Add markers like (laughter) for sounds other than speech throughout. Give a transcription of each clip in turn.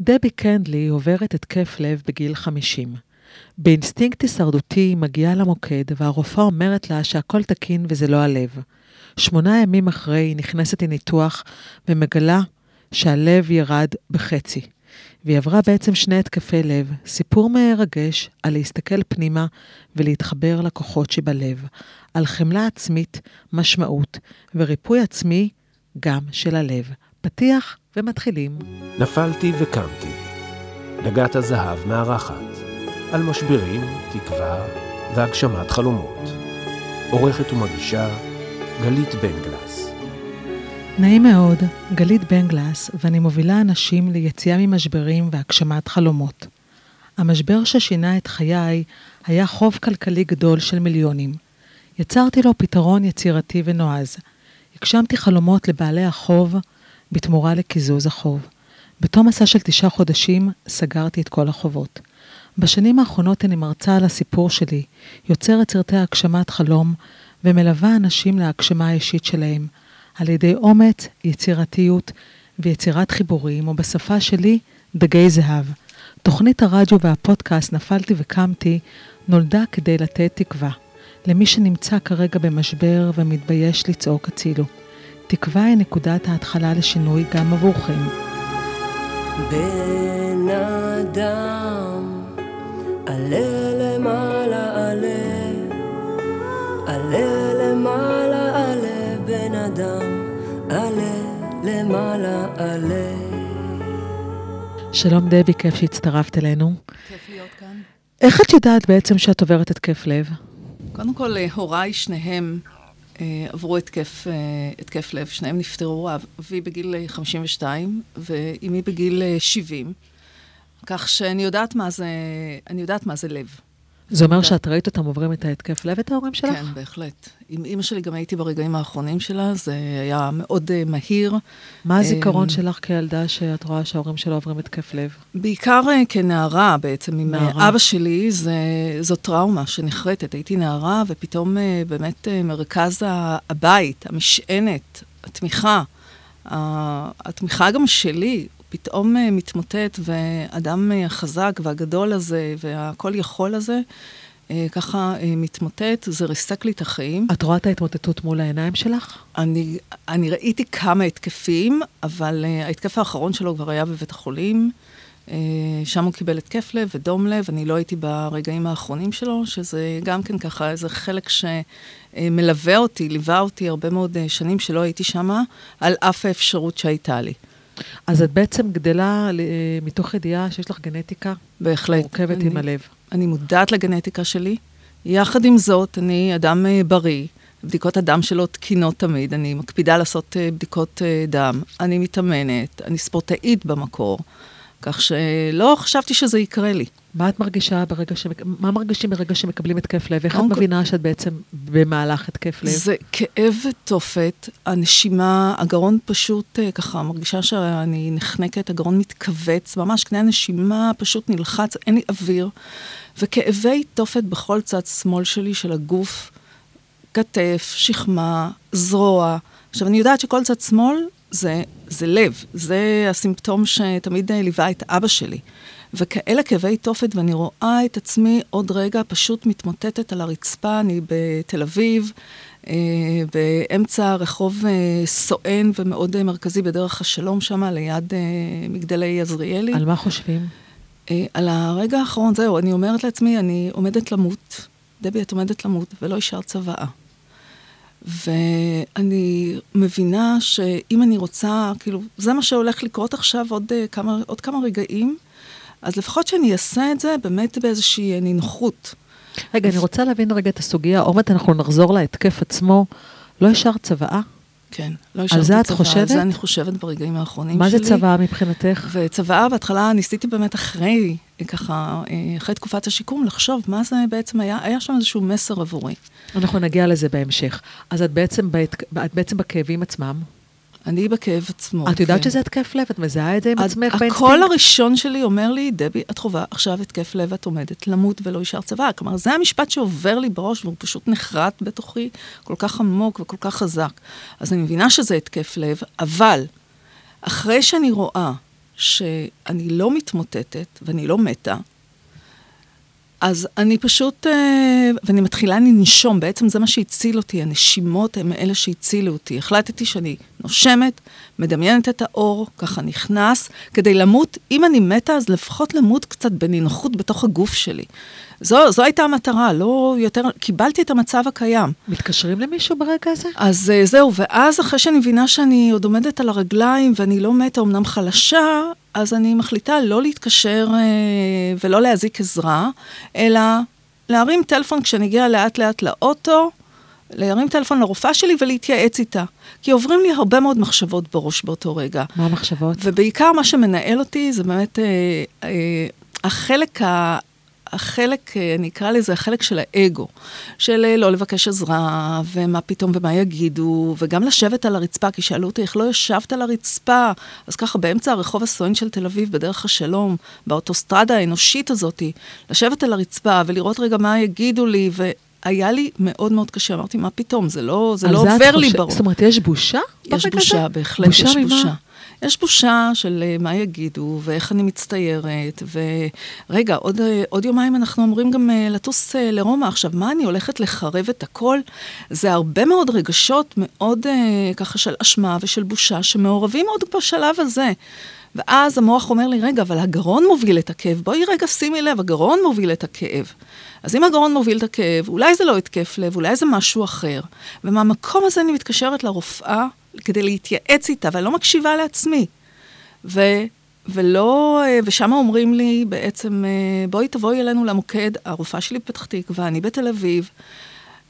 דבי קנדלי עוברת התקף לב בגיל 50. באינסטינקט הישרדותי היא מגיעה למוקד, והרופאה אומרת לה שהכל תקין וזה לא הלב. שמונה ימים אחרי היא נכנסת לניתוח ומגלה שהלב ירד בחצי. והיא עברה בעצם שני התקפי לב, סיפור מרגש על להסתכל פנימה ולהתחבר לכוחות שבלב, על חמלה עצמית, משמעות וריפוי עצמי גם של הלב. פתיח ומתחילים. נפלתי וקמתי. דגת הזהב מארחת. על משברים, תקווה והגשמת חלומות. עורכת ומגישה גלית בנגלס. נעים מאוד, גלית בנגלס, ואני מובילה אנשים ליציאה ממשברים והגשמת חלומות. המשבר ששינה את חיי היה חוב כלכלי גדול של מיליונים. יצרתי לו פתרון יצירתי ונועז. הגשמתי חלומות לבעלי החוב בתמורה לקיזוז החוב. בתום מסע של תשעה חודשים סגרתי את כל החובות. בשנים האחרונות אני מרצה על הסיפור שלי, יוצרת סרטי הגשמת חלום ומלווה אנשים להגשמה האישית שלהם, על ידי אומץ, יצירתיות ויצירת חיבורים, ובשפה שלי, דגי זהב. תוכנית הרדיו והפודקאסט נפלתי וקמתי נולדה כדי לתת תקווה למי שנמצא כרגע במשבר ומתבייש לצעוק הצילו. תקווה היא נקודת ההתחלה לשינוי גם עבורכם. בן אדם, עלה למעלה עלה, עלה למעלה עלה, בן אדם, עלה למעלה עלה. שלום דבי, כיף שהצטרפת אלינו. כיף להיות כאן. איך את יודעת בעצם שאת עוברת התקף לב? קודם כל, אה, הוריי שניהם עברו התקף, אה, התקף לב, שניהם נפטרו, אבי בגיל 52 ואימי בגיל 70, כך שאני יודעת מה זה, יודעת מה זה לב. זה אומר שאת ראית אותם עוברים את ההתקף לב, את ההורים שלך? כן, בהחלט. עם אימא שלי גם הייתי ברגעים האחרונים שלה, זה היה מאוד uh, מהיר. מה הזיכרון שלך כילדה שאת רואה שההורים שלה עוברים התקף לב? בעיקר uh, כנערה בעצם, עם נערה. אבא שלי, זה, זו טראומה שנחרטת. הייתי נערה, ופתאום uh, באמת uh, מרכז הבית, המשענת, התמיכה, uh, התמיכה גם שלי, פתאום uh, מתמוטט, ואדם uh, החזק והגדול הזה, והכל יכול הזה, uh, ככה מתמוטט, זה ריסק לי את החיים. את רואה את ההתמוטטות מול העיניים שלך? אני, אני ראיתי כמה התקפים, אבל ההתקף האחרון שלו כבר היה בבית החולים. שם הוא קיבל התקף לב ודום לב, אני לא הייתי ברגעים האחרונים שלו, שזה גם כן ככה איזה חלק שמלווה אותי, ליווה אותי הרבה מאוד שנים שלא הייתי שמה, על אף האפשרות שהייתה לי. אז את בעצם גדלה מתוך ידיעה שיש לך גנטיקה בהחלט. מורכבת אני, עם הלב. אני מודעת לגנטיקה שלי. יחד עם זאת, אני אדם uh, בריא. בדיקות הדם שלו תקינות תמיד, אני מקפידה לעשות uh, בדיקות דם. אני מתאמנת, אני ספורטאית במקור, כך שלא חשבתי שזה יקרה לי. מה את מרגישה ברגע ש... מה מרגישים ברגע שמקבלים התקף לב? איך את מבינה שאת בעצם במהלך התקף לב? זה כאב ותופת, הנשימה, הגרון פשוט אה, ככה, מרגישה שאני נחנקת, הגרון מתכווץ, ממש קנה הנשימה פשוט נלחץ, אין לי אוויר, וכאבי תופת בכל צד שמאל שלי של הגוף, כתף, שכמה, זרוע. עכשיו, אני יודעת שכל צד שמאל זה, זה לב, זה הסימפטום שתמיד אה, ליווה את אבא שלי. וכאלה כאבי תופת, ואני רואה את עצמי עוד רגע פשוט מתמוטטת על הרצפה, אני בתל אביב, אה, באמצע רחוב אה, סואן ומאוד אה, מרכזי בדרך השלום שם, ליד אה, מגדלי עזריאלי. על מה חושבים? אה, על הרגע האחרון, זהו, אני אומרת לעצמי, אני עומדת למות. דבי, את עומדת למות, ולא השארת צוואה. ואני מבינה שאם אני רוצה, כאילו, זה מה שהולך לקרות עכשיו עוד, אה, כמה, עוד כמה רגעים, אז לפחות שאני אעשה את זה באמת באיזושהי נינוחות. רגע, אני רוצה להבין רגע את הסוגיה. עוד מעט אנחנו נחזור להתקף עצמו. לא השארת צוואה? כן, לא השארתי זה את צוואה, חושבת? על זה אני חושבת ברגעים האחרונים מה שלי. זה צוואה מבחינתך? וצוואה, בהתחלה ניסיתי באמת אחרי, ככה, אה, אחרי תקופת השיקום, לחשוב מה זה בעצם היה, היה שם איזשהו מסר עבורי. אנחנו נגיע לזה בהמשך. אז את בעצם. את בעצם בכאבים עצמם. אני בכאב עצמו. את יודעת כן. שזה התקף לב? את מזהה את זה עם עצמך הקול באינסטינקט? הראשון שלי אומר לי, דבי, את חווה עכשיו התקף לב, את עומדת למות ולא השארת צוואה. כלומר, זה המשפט שעובר לי בראש, והוא פשוט נחרט בתוכי כל כך עמוק וכל כך חזק. אז אני מבינה שזה התקף לב, אבל אחרי שאני רואה שאני לא מתמוטטת ואני לא מתה, אז אני פשוט, אה, ואני מתחילה לנשום, בעצם זה מה שהציל אותי, הנשימות הן אלה שהצילו אותי. החלטתי שאני נושמת, מדמיינת את האור, ככה נכנס, כדי למות, אם אני מתה, אז לפחות למות קצת בנינוחות בתוך הגוף שלי. זו, זו הייתה המטרה, לא יותר, קיבלתי את המצב הקיים. מתקשרים למישהו ברגע הזה? אז אה, זהו, ואז אחרי שאני מבינה שאני עוד עומדת על הרגליים ואני לא מתה, אמנם חלשה, אז אני מחליטה לא להתקשר אה, ולא להזיק עזרה, אלא להרים טלפון כשאני אגיע לאט לאט לאוטו, להרים טלפון לרופאה שלי ולהתייעץ איתה. כי עוברים לי הרבה מאוד מחשבות בראש באותו רגע. מה המחשבות? ובעיקר מה שמנהל אותי זה באמת אה, אה, החלק ה... החלק, אה, אני אקרא לזה החלק של האגו, של אה, לא לבקש עזרה, ומה פתאום ומה יגידו, וגם לשבת על הרצפה, כי שאלו אותי איך לא ישבת על הרצפה. אז ככה באמצע הרחוב הסואן של תל אביב, בדרך השלום, באוטוסטרדה האנושית הזאת, לשבת על הרצפה ולראות רגע מה יגידו לי, ו... היה לי מאוד מאוד קשה, אמרתי, מה פתאום, זה לא, זה לא עובר לי בראש. זאת אומרת, יש בושה? יש בושה, בהחלט בושה יש ממה? בושה. יש בושה של uh, מה יגידו, ואיך אני מצטיירת, ורגע, עוד, uh, עוד יומיים אנחנו אמורים גם uh, לטוס לרומא. עכשיו, מה, אני הולכת לחרב את הכל? זה הרבה מאוד רגשות מאוד ככה של אשמה ושל בושה, שמעורבים עוד בשלב הזה. ואז המוח אומר לי, רגע, אבל הגרון מוביל את הכאב. בואי רגע שימי לב, הגרון מוביל את הכאב. אז אם הגרון מוביל את הכאב, אולי זה לא התקף לב, אולי זה משהו אחר. ומהמקום הזה אני מתקשרת לרופאה כדי להתייעץ איתה, ואני לא מקשיבה לעצמי. ו, ולא, ושם אומרים לי בעצם, בואי תבואי אלינו למוקד, הרופאה שלי בפתח תקווה, אני בתל אביב,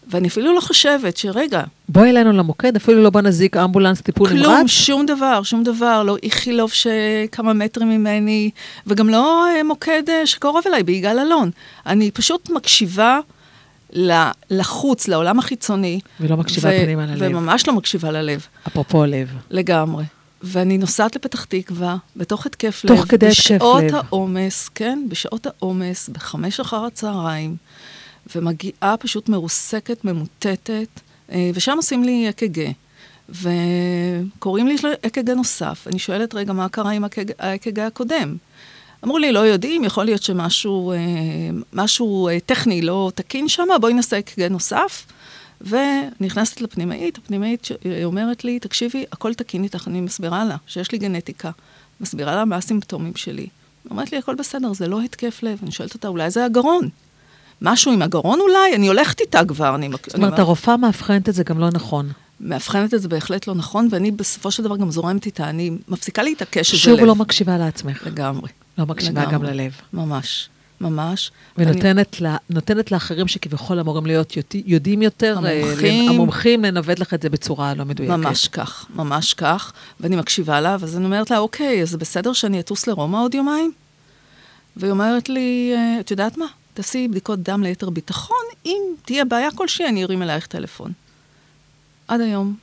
ואני אפילו לא חושבת שרגע... בואי אלינו למוקד, אפילו לא בוא נזיק אמבולנס טיפול נמרץ? כלום, שום דבר, שום דבר. לא איכילוב שכמה מטרים ממני, וגם לא אה, מוקד אה, שקרוב אליי, ביגאל אלון. אני פשוט מקשיבה לחוץ, לעולם החיצוני. ולא מקשיבה ו- פנימה ללב. וממש לא מקשיבה ללב. אפרופו הלב. לגמרי. ואני נוסעת לפתח תקווה, בתוך התקף לב. תוך כדי התקף לב. בשעות העומס, כן, בשעות העומס, בחמש אחר הצהריים. ומגיעה פשוט מרוסקת, ממוטטת, אה, ושם עושים לי אק"ג. וקוראים לי אק"ג נוסף. אני שואלת, רגע, מה קרה עם האק"ג הקודם? אמרו לי, לא יודעים, יכול להיות שמשהו אה, משהו אה, טכני לא תקין שם, בואי נעשה אק"ג נוסף. ונכנסת לפנימאית, הפנימאית אומרת לי, תקשיבי, הכל תקין איתך, אני מסבירה לה שיש לי גנטיקה. מסבירה לה מה הסימפטומים שלי. היא אומרת לי, הכל בסדר, זה לא התקף לב. אני שואלת אותה, אולי זה הגרון. משהו עם הגרון אולי? אני הולכת איתה כבר. אני, זאת אומרת, אני... הרופאה מאבחנת את זה גם לא נכון. מאבחנת את זה בהחלט לא נכון, ואני בסופו של דבר גם זורמת איתה, אני מפסיקה להתעקש שזה לב. שוב לא מקשיבה לעצמך. לגמרי. לא מקשיבה לגמרי. גם ללב. ממש. ממש. ונותנת אני... לה, לאחרים שכביכול אמורים להיות יודעים יותר, אה, המומחים, המומחים לנווט לך את זה בצורה לא מדויקת. ממש כך, ממש כך. ואני מקשיבה לה, ואז אני אומרת לה, אוקיי, אז זה בסדר שאני אטוס לרומא עוד יומיים? והיא אומרת לי, אה, את יודעת מה? תעשי בדיקות דם ליתר ביטחון, אם תהיה בעיה כלשהי, אני ארים אלייך טלפון. עד היום,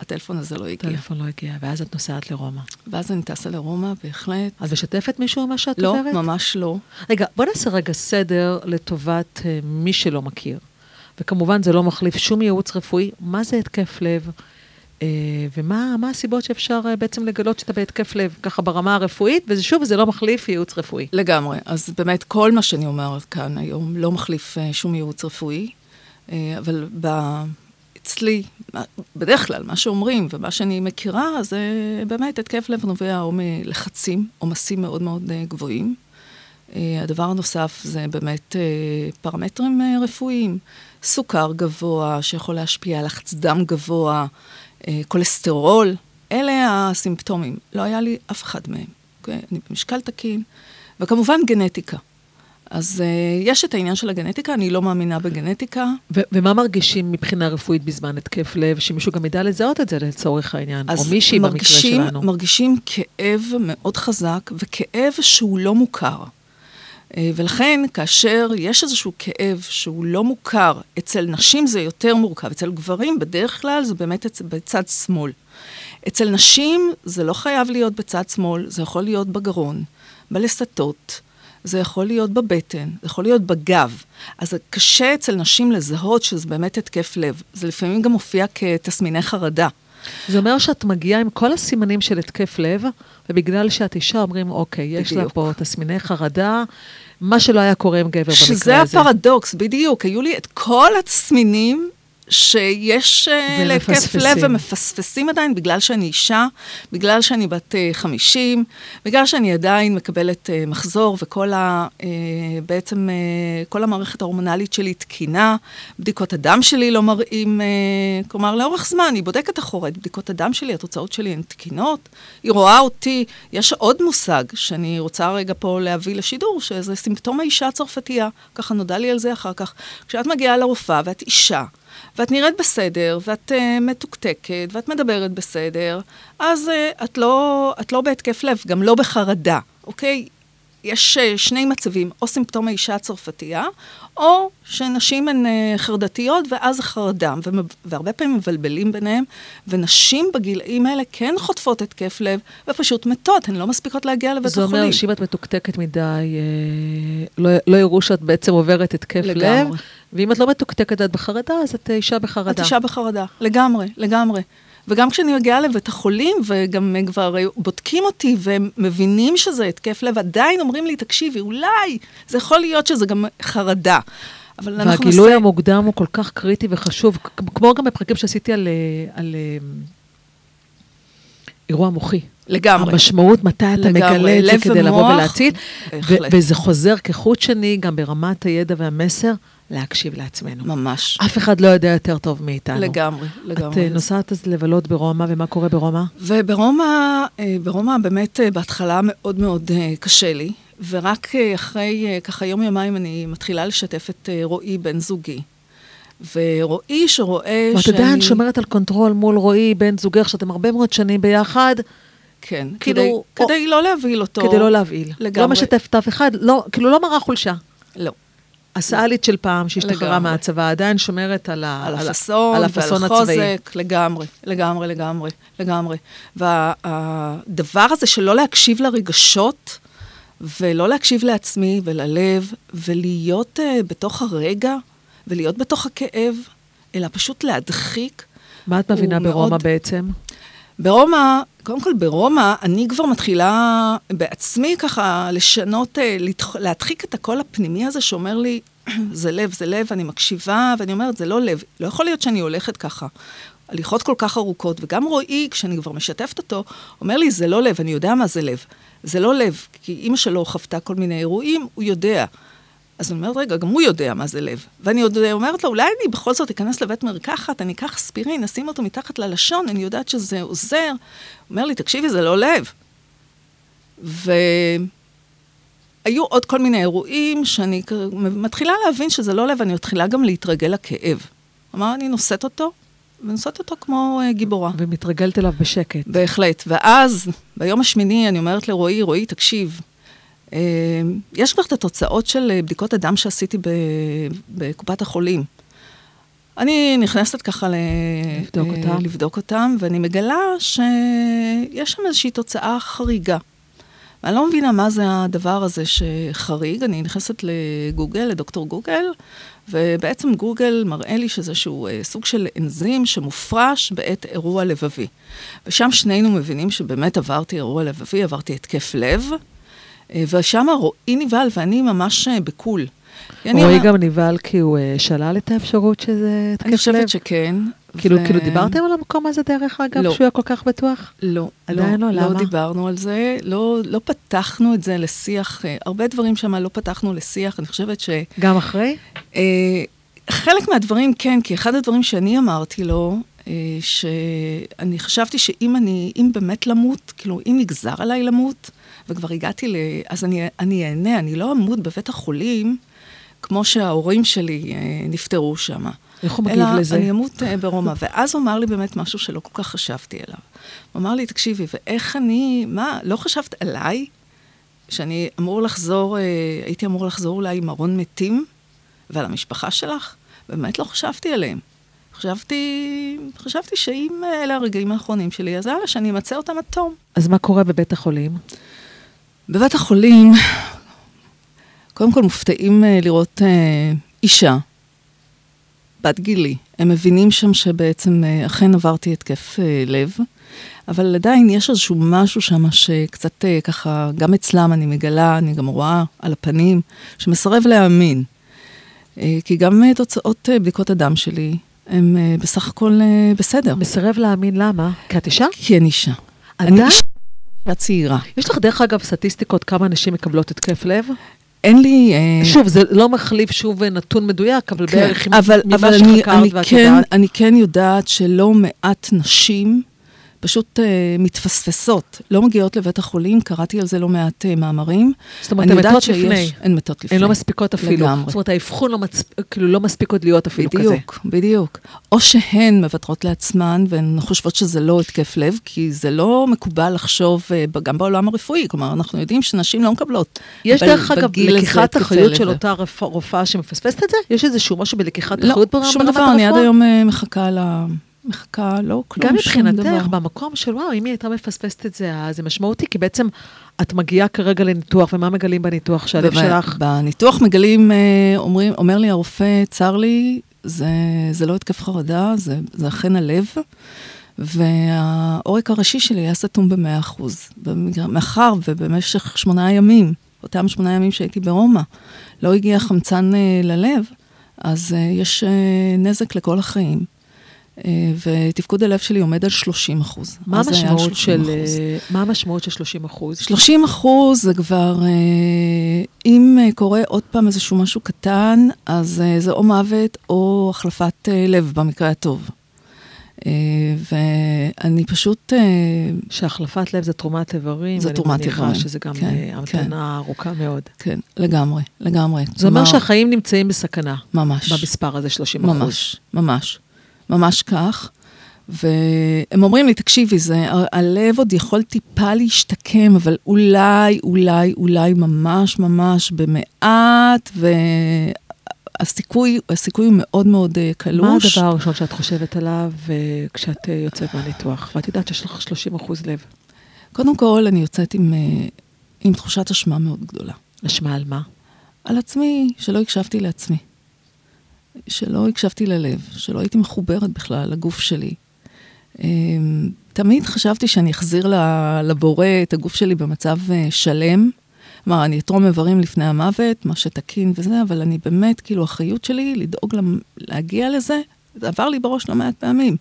הטלפון הזה לא הגיע. הטלפון לא הגיע, ואז את נוסעת לרומא. ואז אני טסה לרומא, בהחלט. את משתפת מישהו מה שאת לא, עוברת? לא, ממש לא. רגע, בוא נעשה רגע סדר לטובת uh, מי שלא מכיר. וכמובן, זה לא מחליף שום ייעוץ רפואי. מה זה התקף לב? אה, ומה הסיבות שאפשר אה, בעצם לגלות שאתה בהתקף לב, ככה ברמה הרפואית, ושוב, זה לא מחליף ייעוץ רפואי. לגמרי. אז באמת, כל מה שאני אומרת כאן היום לא מחליף אה, שום ייעוץ רפואי, אבל ב... אצלי, בדרך כלל, מה שאומרים ומה שאני מכירה, זה באמת התקף לב נובע או מלחצים, עומסים מאוד מאוד גבוהים. הדבר הנוסף זה באמת פרמטרים רפואיים. סוכר גבוה, שיכול להשפיע על לחץ דם גבוה, אה, כולסטרול, אלה הסימפטומים. לא היה לי אף אחד מהם. אוקיי? אני במשקל תקין, וכמובן גנטיקה. אז uh, יש את העניין של הגנטיקה, אני לא מאמינה בגנטיקה. ו- ומה מרגישים מבחינה רפואית בזמן התקף לב, שמישהו גם ידע לזהות את זה לצורך העניין, או מישהי מרגישים, במקרה שלנו? מרגישים כאב מאוד חזק, וכאב שהוא לא מוכר. אה, ולכן, כאשר יש איזשהו כאב שהוא לא מוכר, אצל נשים זה יותר מורכב, אצל גברים בדרך כלל זה באמת בצד שמאל. אצל נשים זה לא חייב להיות בצד שמאל, זה יכול להיות בגרון, בלסתות, זה יכול להיות בבטן, זה יכול להיות בגב. אז קשה אצל נשים לזהות שזה באמת התקף לב. זה לפעמים גם מופיע כתסמיני חרדה. זה אומר שאת מגיעה עם כל הסימנים של התקף לב, ובגלל שאת אישה אומרים, אוקיי, יש לה בדיוק. פה תסמיני חרדה, מה שלא היה קורה עם גבר במקרה הזה. שזה הפרדוקס, בדיוק. היו לי את כל התסמינים שיש אה, להתקף. לב ומפספסים עדיין, בגלל שאני אישה, בגלל שאני בת אה, 50, בגלל שאני עדיין מקבלת אה, מחזור, וכל ה... אה, בעצם אה, כל המערכת ההורמונלית שלי תקינה, בדיקות הדם שלי לא מראים, אה, כלומר, לאורך זמן, היא בודקת אחורה את בדיקות הדם שלי, התוצאות שלי הן תקינות, היא רואה אותי, יש עוד מושג שאני רוצה רגע פה להביא לשידור, שזה סימפטום האישה הצרפתייה, ככה נודע לי על זה אחר כך. כשאת מגיעה לרופאה ואת אישה, ואת נראית בסדר, ואת uh, מתוקתקת, ואת מדברת בסדר, אז uh, את, לא, את לא בהתקף לב, גם לא בחרדה, אוקיי? יש uh, שני מצבים, או סימפטום האישה הצרפתייה, או שנשים הן uh, חרדתיות, ואז החרדה, והרבה פעמים מבלבלים ביניהם, ונשים בגילאים האלה כן חוטפות התקף לב, ופשוט מתות, הן לא מספיקות להגיע לבית זה החולים. אומר שאם את מתוקתקת מדי, אה, לא, לא יראו שאת בעצם עוברת התקף לב, לגמרי. ואם את לא מתוקתקת ואת בחרדה, אז את אה, אישה בחרדה. את אישה בחרדה, לגמרי, לגמרי. וגם כשאני מגיעה לבית החולים, וגם כבר בודקים אותי ומבינים שזה התקף לב, עדיין אומרים לי, תקשיבי, אולי זה יכול להיות שזה גם חרדה. אבל אנחנו והגילוי נעשה- המוקדם הוא כל כך קריטי וחשוב, כמו גם בפרקים שעשיתי על, אה, על אה, אירוע מוחי. לגמרי. המשמעות, מתי אתה לגמרי. מגלה את זה כדי לבוא ומוח, ולהציל. ו- בהחלט. וזה חוזר כחוט שני, גם ברמת הידע והמסר, להקשיב לעצמנו. ממש. אף אחד לא יודע יותר טוב מאיתנו. לגמרי, את לגמרי. אה, נוסעת אז לבלות ברומא, ומה קורה ברומא? וברומא, אה, ברומא באמת אה, בהתחלה מאוד מאוד קשה לי, ורק אחרי ככה יום-יומיים אני מתחילה לשתף את רועי, בן זוגי. ורועי שרואה ואת עדיין שומרת על control מול רועי, בן זוגך, שאתם הרבה מאוד שנים ביחד, כן, כאילו, כדי, או- כדי לא להבהיל אותו. כדי לא להבהיל. לגמרי. לא משתפת אף אחד, לא, כאילו לא מראה חולשה. לא. הסאלית של פעם, שהשתחררה. מהצבא, עדיין שומרת על, ה, על ה- הפאסון, על ועל הפאסון הצבאי. החוזק, לגמרי, לגמרי, לגמרי, לגמרי. והדבר הזה של לא להקשיב לרגשות, ולא להקשיב לעצמי וללב, ולהיות uh, בתוך הרגע, ולהיות בתוך הכאב, אלא פשוט להדחיק. מה את מבינה ברומא מאוד- בעצם? ברומא, קודם כל ברומא, אני כבר מתחילה בעצמי ככה לשנות, אה, להדחיק את הקול הפנימי הזה שאומר לי, (clears throat) זה לב, זה לב, אני מקשיבה, ואני אומרת, זה לא לב. לא יכול להיות שאני הולכת ככה. הליכות כל כך ארוכות, וגם רועי, כשאני כבר משתפת אותו, אומר לי, זה לא לב, אני יודע מה זה לב. זה לא לב, כי אימא שלו חוותה כל מיני אירועים, הוא יודע. אז אני אומרת, רגע, גם הוא יודע מה זה לב. ואני עוד אומרת לו, אולי אני בכל זאת אכנס לבית מרקחת, אני אקח אספירין, אשים אותו מתחת ללשון, אני יודעת שזה עוזר. הוא אומר לי, תקשיבי, זה לא לב. והיו עוד כל מיני אירועים שאני מתחילה להבין שזה לא לב, אני מתחילה גם להתרגל לכאב. אמר, אני נושאת אותו, ונושאת אותו כמו uh, גיבורה. ומתרגלת אליו בשקט. בהחלט. ואז, ביום השמיני, אני אומרת לרועי, רועי, תקשיב, יש כבר את התוצאות של אה, בדיקות הדם שעשיתי בקופת החולים. אני נכנסת ככה ל... לבדוק אה, אותם. לבדוק אותם, ואני מגלה שיש שם איזושהי תוצאה חריגה. ואני לא מבינה מה זה הדבר הזה שחריג. אני נכנסת לגוגל, לדוקטור גוגל, ובעצם גוגל מראה לי שזה אה, סוג של אנזים שמופרש בעת אירוע לבבי. ושם שנינו מבינים שבאמת עברתי אירוע לבבי, עברתי התקף לב, אה, ושם רועי נבהל ואני ממש אה, בקול. רועי גם נבהל כי הוא אה, שלל את האפשרות שזה התקף לב? אני חושבת שכן. כאילו, ו- כאילו דיברתם על המקום הזה דרך אגב, לא. שהוא היה כל כך בטוח? לא, עדיין לא, לא למה? דיברנו על זה, לא, לא פתחנו את זה לשיח, אה, הרבה דברים שם לא פתחנו לשיח, אני חושבת ש... גם אחרי? אה, חלק מהדברים כן, כי אחד הדברים שאני אמרתי לו, אה, שאני חשבתי שאם אני, אם באמת למות, כאילו, אם נגזר עליי למות, וכבר הגעתי ל... אז אני, אני אהנה, אני לא אמות בבית החולים, כמו שההורים שלי אה, נפטרו שם. איך הוא מגיב אלא לזה? אני אמות אה, ברומא. ואז הוא אמר לי באמת משהו שלא כל כך חשבתי עליו. הוא אמר לי, תקשיבי, ואיך אני, מה, לא חשבת עליי? שאני אמור לחזור, אה, הייתי אמור לחזור אולי עם ארון מתים, ועל המשפחה שלך? באמת לא חשבתי עליהם. חשבתי, חשבתי שאם אלה הרגעים האחרונים שלי, אז יאללה, שאני אמצה אותם עד תום. אז מה קורה בבית החולים? בבית החולים, קודם כל מופתעים אה, לראות אה, אישה בת גילי. הם מבינים שם שבעצם אה, אכן עברתי התקף לב, אבל עדיין יש איזשהו משהו שם שקצת ככה, גם אצלם אני מגלה, אני גם רואה על הפנים, שמסרב להאמין. כי גם תוצאות בדיקות הדם שלי, הם בסך הכל בסדר. מסרב להאמין למה? כי את אישה? כי אני אישה. אני אישה צעירה. יש לך דרך אגב סטטיסטיקות כמה נשים מקבלות התקף לב? אין לי... אה, שוב, זה לא מחליף שוב נתון מדויק, אבל כן, בערך אבל, ממה אבל שחקרת ואת כן, יודעת. אני כן יודעת שלא מעט נשים פשוט uh, מתפספסות, לא מגיעות לבית החולים, קראתי על זה לא מעט uh, מאמרים. זאת אומרת, הן מתות שיש, לפני. הן מתות לפני. הן לא מספיקות אפילו. לגמרי. זאת אומרת, האבחון לא, מצ... כאילו לא מספיק עוד להיות אפילו בדיוק, כזה. בדיוק, בדיוק. או שהן מוותרות לעצמן, והן חושבות שזה לא התקף לב, כי זה לא מקובל לחשוב, uh, גם בעולם הרפואי, כלומר, אנחנו יודעים שנשים לא מקבלות. יש דרך אגב לקיחת אחריות של אותה רופאה שמפספסת את זה? יש איזשהו משהו בלקיחת לא, אחריות ברמת הרפואה? לא, שום דבר, אני עד היום מחכה ל... מחכה, לא כלום, גם מבחינתך, במקום של וואו, אם היא הייתה מפספסת את זה, אז זה משמעותי, כי בעצם את מגיעה כרגע לניתוח, ומה מגלים בניתוח שהלב שלך? בניתוח מגלים, אה, אומרים, אומר לי הרופא, צר לי, זה, זה לא התקף חרדה, זה, זה אכן הלב. והעורק הראשי שלי היה סתום ב-100%. מאחר ובמשך שמונה ימים, אותם שמונה ימים שהייתי ברומא, לא הגיע חמצן uh, ללב, אז uh, יש נזק לכל החיים. אה, ותפקוד הלב שלי עומד על 30 אחוז. מה המשמעות של, אה, מה המשמעות של 30 אחוז? 30 אחוז זה כבר, אה, אם קורה עוד פעם איזשהו משהו קטן, אז זה או מוות או החלפת לב במקרה הטוב. ואני פשוט... שהחלפת לב זה תרומת איברים. זה תרומת איברים. ואני מניחה שזה גם כן, המתנה כן. ארוכה מאוד. כן, לגמרי, לגמרי. זה אומר שהחיים נמצאים בסכנה. ממש. במספר הזה, 30 אחוז. ממש, ממש. ממש כך. והם אומרים לי, תקשיבי, זה, הלב עוד יכול טיפה להשתקם, אבל אולי, אולי, אולי ממש ממש במעט, והסיכוי, הסיכוי הוא מאוד מאוד uh, קלוש. מה הדבר הראשון שאת חושבת עליו uh, כשאת uh, יוצאת מהניתוח, ואת יודעת שיש לך 30 אחוז לב? קודם כל, אני יוצאת עם, עם תחושת אשמה מאוד גדולה. אשמה על מה? על עצמי, שלא הקשבתי לעצמי. שלא הקשבתי ללב, שלא הייתי מחוברת בכלל לגוף שלי. אמ, תמיד חשבתי שאני אחזיר לבורא את הגוף שלי במצב אה, שלם. כלומר, אני אתרום איברים לפני המוות, מה שתקין וזה, אבל אני באמת, כאילו, האחריות שלי לדאוג להגיע לזה, זה עבר לי בראש לא מעט פעמים.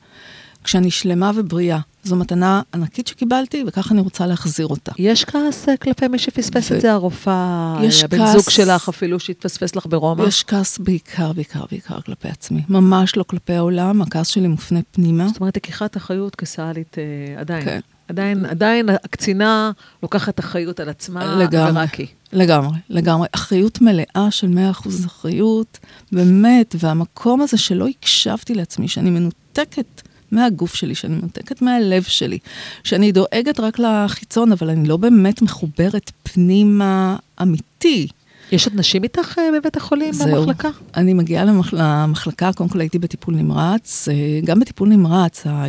כשאני שלמה ובריאה. זו מתנה ענקית שקיבלתי, וככה אני רוצה להחזיר אותה. יש כעס אה, כלפי מי שפספס ו... את זה, הרופאה, הבן כעס... זוג שלך אפילו שהתפספס לך ברומא? יש כעס בעיקר, בעיקר, בעיקר כלפי עצמי. ממש לא כלפי העולם, הכעס שלי מופנה פנימה. זאת אומרת, לקיחת אחריות כסאלית אה, עדיין. כן. עדיין, עדיין הקצינה לוקחת אחריות על עצמה, לגמרי, ורק היא. לגמרי, לגמרי. אחריות מלאה של 100% אחריות, באמת, והמקום הזה שלא הקשבתי לעצמי, שאני מנותקת מהגוף שלי, שאני מנותקת מהלב שלי, שאני דואגת רק לחיצון, אבל אני לא באמת מחוברת פנימה אמיתי. יש עוד נשים איתך אה, בבית החולים זהו. במחלקה? אני מגיעה למח... למחלקה, קודם כל הייתי בטיפול נמרץ. אה, גם בטיפול נמרץ, ה...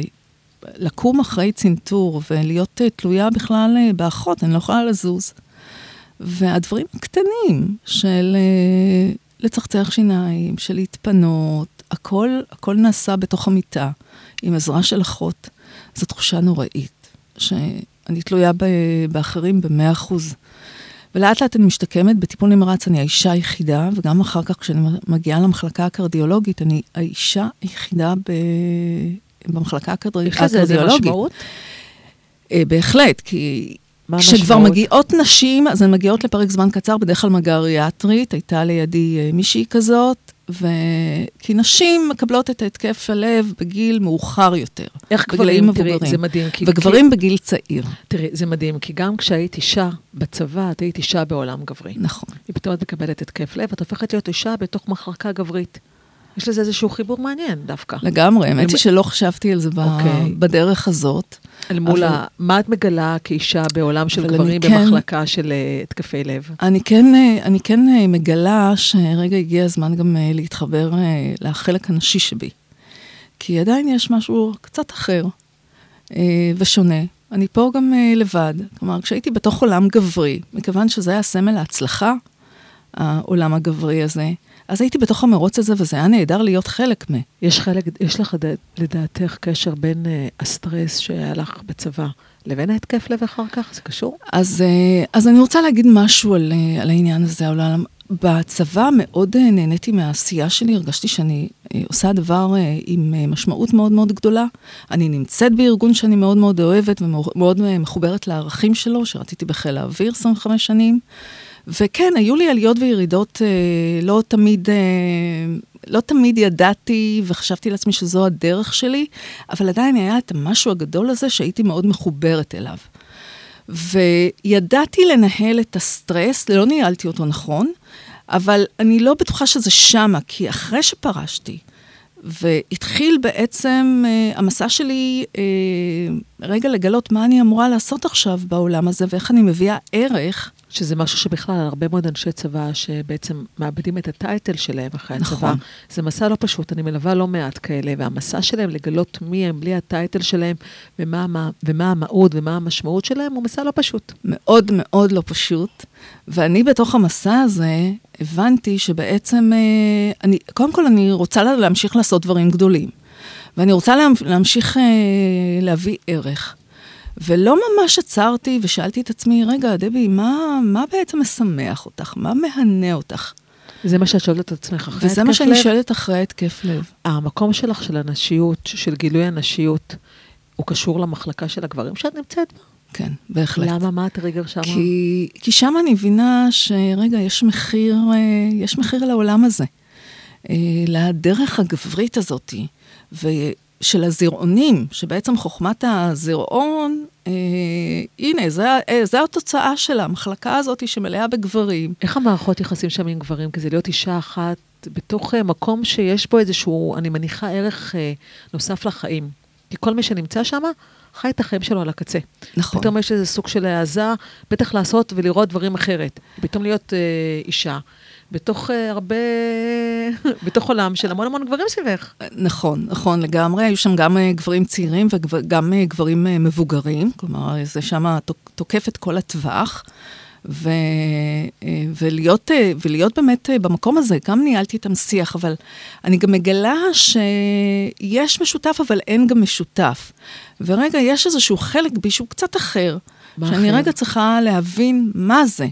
לקום אחרי צנתור ולהיות אה, תלויה בכלל באחות, אני לא יכולה לזוז. והדברים הקטנים של לצחצח שיניים, של להתפנות, הכל, הכל נעשה בתוך המיטה. עם עזרה של אחות, זו תחושה נוראית, שאני תלויה באחרים במאה אחוז. ולאט לאט אני משתקמת, בטיפול נמרץ אני האישה היחידה, וגם אחר כך כשאני מגיעה למחלקה הקרדיולוגית, אני האישה היחידה ב... במחלקה הקרדיולוגית. יש לזה איזה משמעות? אה, בהחלט, כי כשכבר מגיעות נשים, אז הן מגיעות לפרק זמן קצר, בדרך כלל מגעה ריאטרית, הייתה לידי אה, מישהי כזאת, ו... כי נשים מקבלות את ההתקף הלב בגיל מאוחר יותר. איך גברים, תראי, זה מדהים. כי, וגברים כי... בגיל צעיר. תראי, זה מדהים, כי גם כשהיית אישה בצבא, את היית אישה בעולם גברי. נכון. ופתאום את מקבלת התקף לב, את הופכת להיות אישה בתוך מחלקה גברית. יש לזה איזשהו חיבור מעניין דווקא. לגמרי, האמת היא שלא חשבתי על זה okay. אוקיי. בדרך הזאת. אל מול אבל... ה... מה את מגלה כאישה בעולם של גברים כן, במחלקה של uh, התקפי לב? אני כן, uh, אני כן uh, מגלה שרגע הגיע הזמן גם להתחבר לחלק הנשי שבי. כי עדיין יש משהו קצת אחר ושונה. אני פה גם לבד. כלומר, כשהייתי בתוך עולם גברי, מכיוון שזה היה סמל ההצלחה, העולם הגברי הזה. אז הייתי בתוך המרוץ הזה, וזה היה נהדר להיות חלק מ... יש חלק, יש לך לדעתך קשר בין uh, הסטרס שהיה לך בצבא לבין ההתקף לב אחר כך? זה קשור? אז, uh, אז אני רוצה להגיד משהו על, uh, על העניין הזה, על העולם. בצבא מאוד uh, נהניתי מהעשייה שלי, הרגשתי שאני uh, עושה דבר uh, עם uh, משמעות מאוד מאוד גדולה. אני נמצאת בארגון שאני מאוד מאוד אוהבת ומאוד uh, מחוברת לערכים שלו, שרציתי בחיל האוויר 25 שנים. וכן, היו לי עליות וירידות, אה, לא תמיד, אה, לא תמיד ידעתי וחשבתי לעצמי שזו הדרך שלי, אבל עדיין היה את המשהו הגדול הזה שהייתי מאוד מחוברת אליו. וידעתי לנהל את הסטרס, לא ניהלתי אותו נכון, אבל אני לא בטוחה שזה שמה, כי אחרי שפרשתי, והתחיל בעצם uh, המסע שלי uh, רגע לגלות מה אני אמורה לעשות עכשיו בעולם הזה ואיך אני מביאה ערך שזה משהו שבכלל, הרבה מאוד אנשי צבא שבעצם מאבדים את הטייטל שלהם אחרי נכון. הצבא. זה מסע לא פשוט, אני מלווה לא מעט כאלה, והמסע שלהם לגלות מי הם בלי הטייטל שלהם, ומה, ומה המהות ומה המשמעות שלהם, הוא מסע לא פשוט. מאוד מאוד לא פשוט. ואני בתוך המסע הזה הבנתי שבעצם, אה, אני, קודם כל אני רוצה להמשיך לעשות דברים גדולים. ואני רוצה להמשיך אה, להביא ערך. ולא ממש עצרתי ושאלתי את עצמי, רגע, דבי, מה, מה בעצם משמח אותך? מה מהנה אותך? זה מה שאת שואלת את עצמך אחרי התקף לב? וזה מה שאני שואלת אחרי התקף לב. המקום שלך של הנשיות, של גילוי הנשיות, הוא קשור למחלקה של הגברים שאת נמצאת בה? כן, בהחלט. למה? מה הטריגר שם? כי, כי שם אני מבינה שרגע, יש מחיר, אה, יש מחיר לעולם הזה. אה, לדרך הגברית הזאתי. של הזרעונים, שבעצם חוכמת הזרעון, אה, הנה, זה, אה, זה התוצאה של המחלקה הזאת שמלאה בגברים. איך המערכות יחסים שם עם גברים? כי זה להיות אישה אחת בתוך אה, מקום שיש בו איזשהו, אני מניחה, ערך אה, נוסף לחיים. כי כל מי שנמצא שם, חי את החיים שלו על הקצה. נכון. פתאום יש איזה סוג של העזה, בטח לעשות ולראות דברים אחרת. פתאום להיות אה, אישה. בתוך uh, הרבה, (laughs) בתוך עולם של המון המון גברים סביבך. נכון, נכון, לגמרי. היו שם גם uh, גברים צעירים וגם uh, גברים מבוגרים, כלומר, זה שם תוקף את כל הטווח. ו, ולהיות, ולהיות באמת במקום הזה, גם ניהלתי איתם שיח, אבל אני גם מגלה שיש משותף, אבל אין גם משותף. ורגע, יש איזשהו חלק בי שהוא קצת אחר, שאני אחר? רגע צריכה להבין מה זה.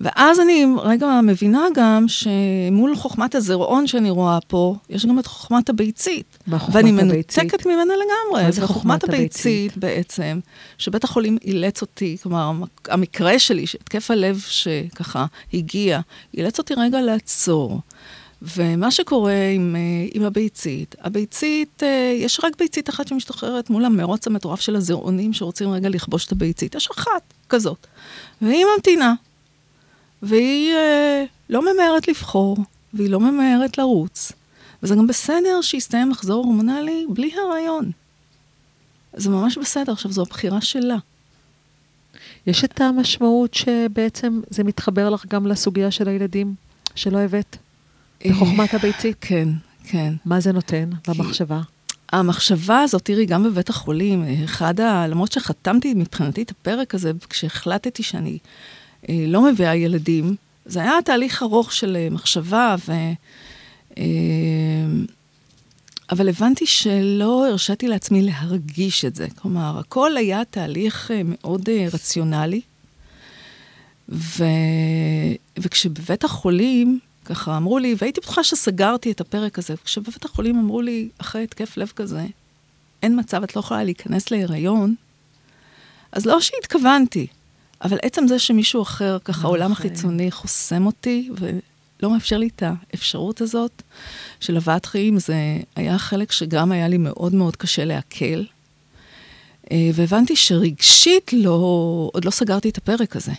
ואז אני רגע מבינה גם שמול חוכמת הזרעון שאני רואה פה, יש גם את חוכמת הביצית. מה חוכמת הביצית? ואני מנותקת ממנה לגמרי. מה זה חוכמת הביצית? הביצית בעצם, שבית החולים אילץ אותי, כלומר, המקרה שלי, שהתקף הלב שככה הגיע, אילץ אותי רגע לעצור. ומה שקורה עם, עם הביצית, הביצית, יש רק ביצית אחת שמשתחררת מול המרוץ המטורף של הזרעונים שרוצים רגע לכבוש את הביצית. יש אחת כזאת. והיא ממתינה, והיא אה, לא ממהרת לבחור, והיא לא ממהרת לרוץ. וזה גם בסדר שיסתיים מחזור הורמונלי בלי הריון. זה ממש בסדר, עכשיו זו הבחירה שלה. יש את המשמעות שבעצם זה מתחבר לך גם לסוגיה של הילדים שלא הבאת? בחוכמת אה, הביצית? כן, כן. מה זה נותן במחשבה? המחשבה הזאת, תראי, גם בבית החולים, אחד ה... למרות שחתמתי מבחינתי את הפרק הזה, כשהחלטתי שאני לא מביאה ילדים. זה היה תהליך ארוך של אה, מחשבה, ו... אה, אבל הבנתי שלא הרשיתי לעצמי להרגיש את זה. כלומר, הכל היה תהליך מאוד רציונלי. ו... וכשבבית החולים, ככה אמרו לי, והייתי בטוחה שסגרתי את הפרק הזה, כשבבית החולים אמרו לי, אחרי התקף לב כזה, אין מצב, את לא יכולה להיכנס להיריון, אז לא שהתכוונתי, אבל עצם זה שמישהו אחר, ככה, העולם החיצוני חוסם אותי, ולא מאפשר לי את האפשרות הזאת של הבאת חיים, זה היה חלק שגם היה לי מאוד מאוד קשה לעכל. אה, והבנתי שרגשית לא, עוד לא סגרתי את הפרק הזה.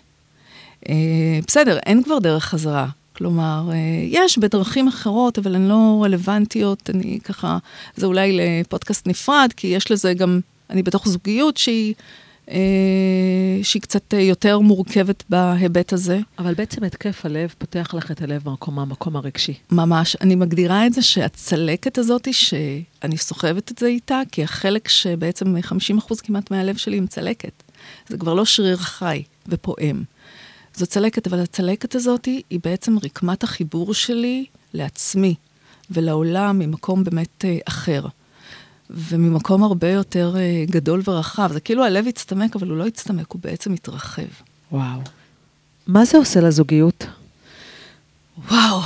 אה, בסדר, אין כבר דרך חזרה. כלומר, אה, יש בדרכים אחרות, אבל הן לא רלוונטיות. אני ככה, זה אולי לפודקאסט נפרד, כי יש לזה גם, אני בתוך זוגיות שהיא שהיא קצת יותר מורכבת בהיבט הזה. אבל בעצם התקף הלב פותח לך את הלב במקום, מהמקום הרגשי. ממש. אני מגדירה את זה שהצלקת הזאת, שאני סוחבת את זה איתה, כי החלק שבעצם 50% כמעט מהלב שלי עם צלקת. זה כבר לא שריר חי ופועם. זו צלקת, אבל הצלקת הזאת היא בעצם רקמת החיבור שלי לעצמי ולעולם ממקום באמת אה, אחר. וממקום הרבה יותר אה, גדול ורחב. זה כאילו הלב הצטמק, אבל הוא לא הצטמק, הוא בעצם התרחב. וואו. מה זה עושה לזוגיות? וואו.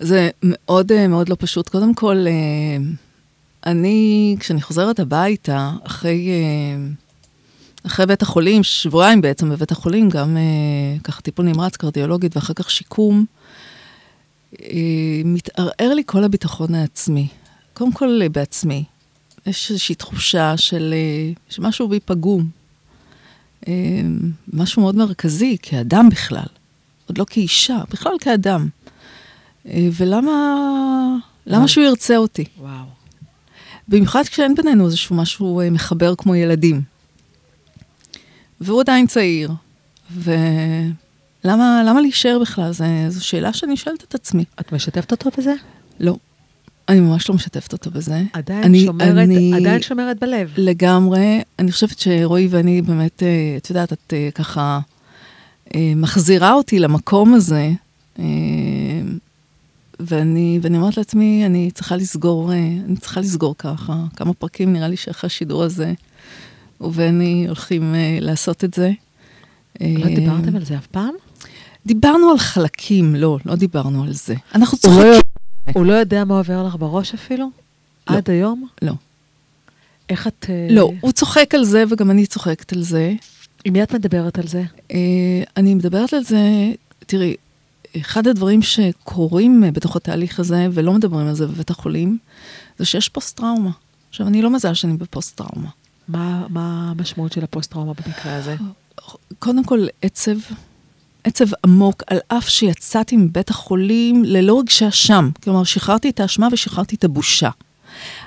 זה מאוד אה, מאוד לא פשוט. קודם כל, אה, אני, כשאני חוזרת הביתה, אחרי, אחרי בית החולים, שבועיים בעצם בבית החולים, גם ככה טיפול נמרץ, קרדיולוגית ואחר כך שיקום, מתערער לי כל הביטחון העצמי. קודם כל בעצמי. יש איזושהי תחושה של שמשהו בי פגום. משהו מאוד מרכזי, כאדם בכלל. עוד לא כאישה, בכלל כאדם. אה, ולמה למה שהוא ירצה אותי? וואו. במיוחד כשאין בינינו איזשהו משהו אה, מחבר כמו ילדים. והוא עדיין צעיר, ולמה להישאר בכלל? זו שאלה שאני שואלת את עצמי. את משתפת אותו בזה? לא. אני ממש לא משתפת אותו בזה. עדיין, אני, שומרת, אני, עדיין שומרת בלב. לגמרי. אני חושבת שרועי ואני באמת, אה, את יודעת, את ככה מחזירה אותי למקום הזה. ואני, ואני אומרת לעצמי, אני צריכה לסגור, אה, אני צריכה לסגור ככה. כמה פרקים נראה לי שאחרי השידור הזה, ובני הולכים לעשות את זה. לא דיברתם על זה אף פעם? דיברנו על חלקים, לא, לא דיברנו על זה. אנחנו צוחקים. הוא, לא, הוא לא יודע מה עובר לך בראש אפילו? לא. עד היום? לא. איך את... לא, הוא צוחק על זה וגם אני צוחקת על זה. עם מי את מדברת על זה? אני מדברת על זה, תראי, אחד הדברים שקורים אה, בתוך התהליך הזה, ולא מדברים על זה בבית החולים, זה שיש פוסט-טראומה. עכשיו, אני לא מזל שאני בפוסט-טראומה. מה, מה המשמעות של הפוסט-טראומה במקרה הזה? קודם כל, עצב. עצב עמוק, על אף שיצאתי מבית החולים ללא רגשי אשם. כלומר, שחררתי את האשמה ושחררתי את הבושה.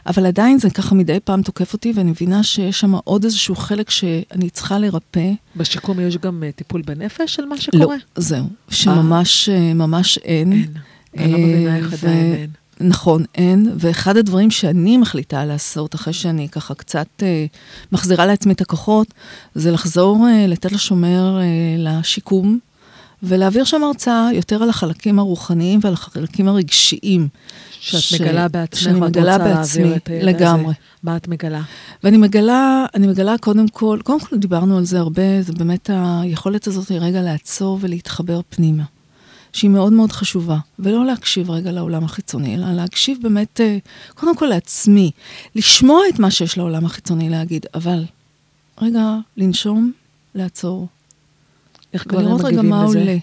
אבל עדיין זה ככה מדי פעם תוקף אותי, ואני מבינה שיש שם עוד איזשהו חלק שאני צריכה לרפא. בשיקום יש גם uh, טיפול בנפש של מה שקורה? לא, זהו. שממש אה, ממש אין. אין. אני לא מבינה איך עדיין אין. נכון, אין, ואחד הדברים שאני מחליטה לעשות, אחרי שאני ככה קצת אה, מחזירה לעצמי את הכוחות, זה לחזור אה, לתת לשומר אה, לשיקום, ולהעביר שם הרצאה יותר על החלקים הרוחניים ועל החלקים הרגשיים. שאת ש... מגלה בעצמך, ואת רוצה בעצמי, לגמרי. הזה. מה את מגלה? ואני מגלה, אני מגלה קודם כל, קודם כל דיברנו על זה הרבה, זה באמת היכולת הזאת רגע לעצור ולהתחבר פנימה. שהיא מאוד מאוד חשובה, ולא להקשיב רגע לעולם החיצוני, אלא להקשיב באמת, אה, קודם כל לעצמי, לשמוע את מה שיש לעולם החיצוני להגיד, אבל רגע, לנשום, לעצור. איך גברים מגיבים לזה?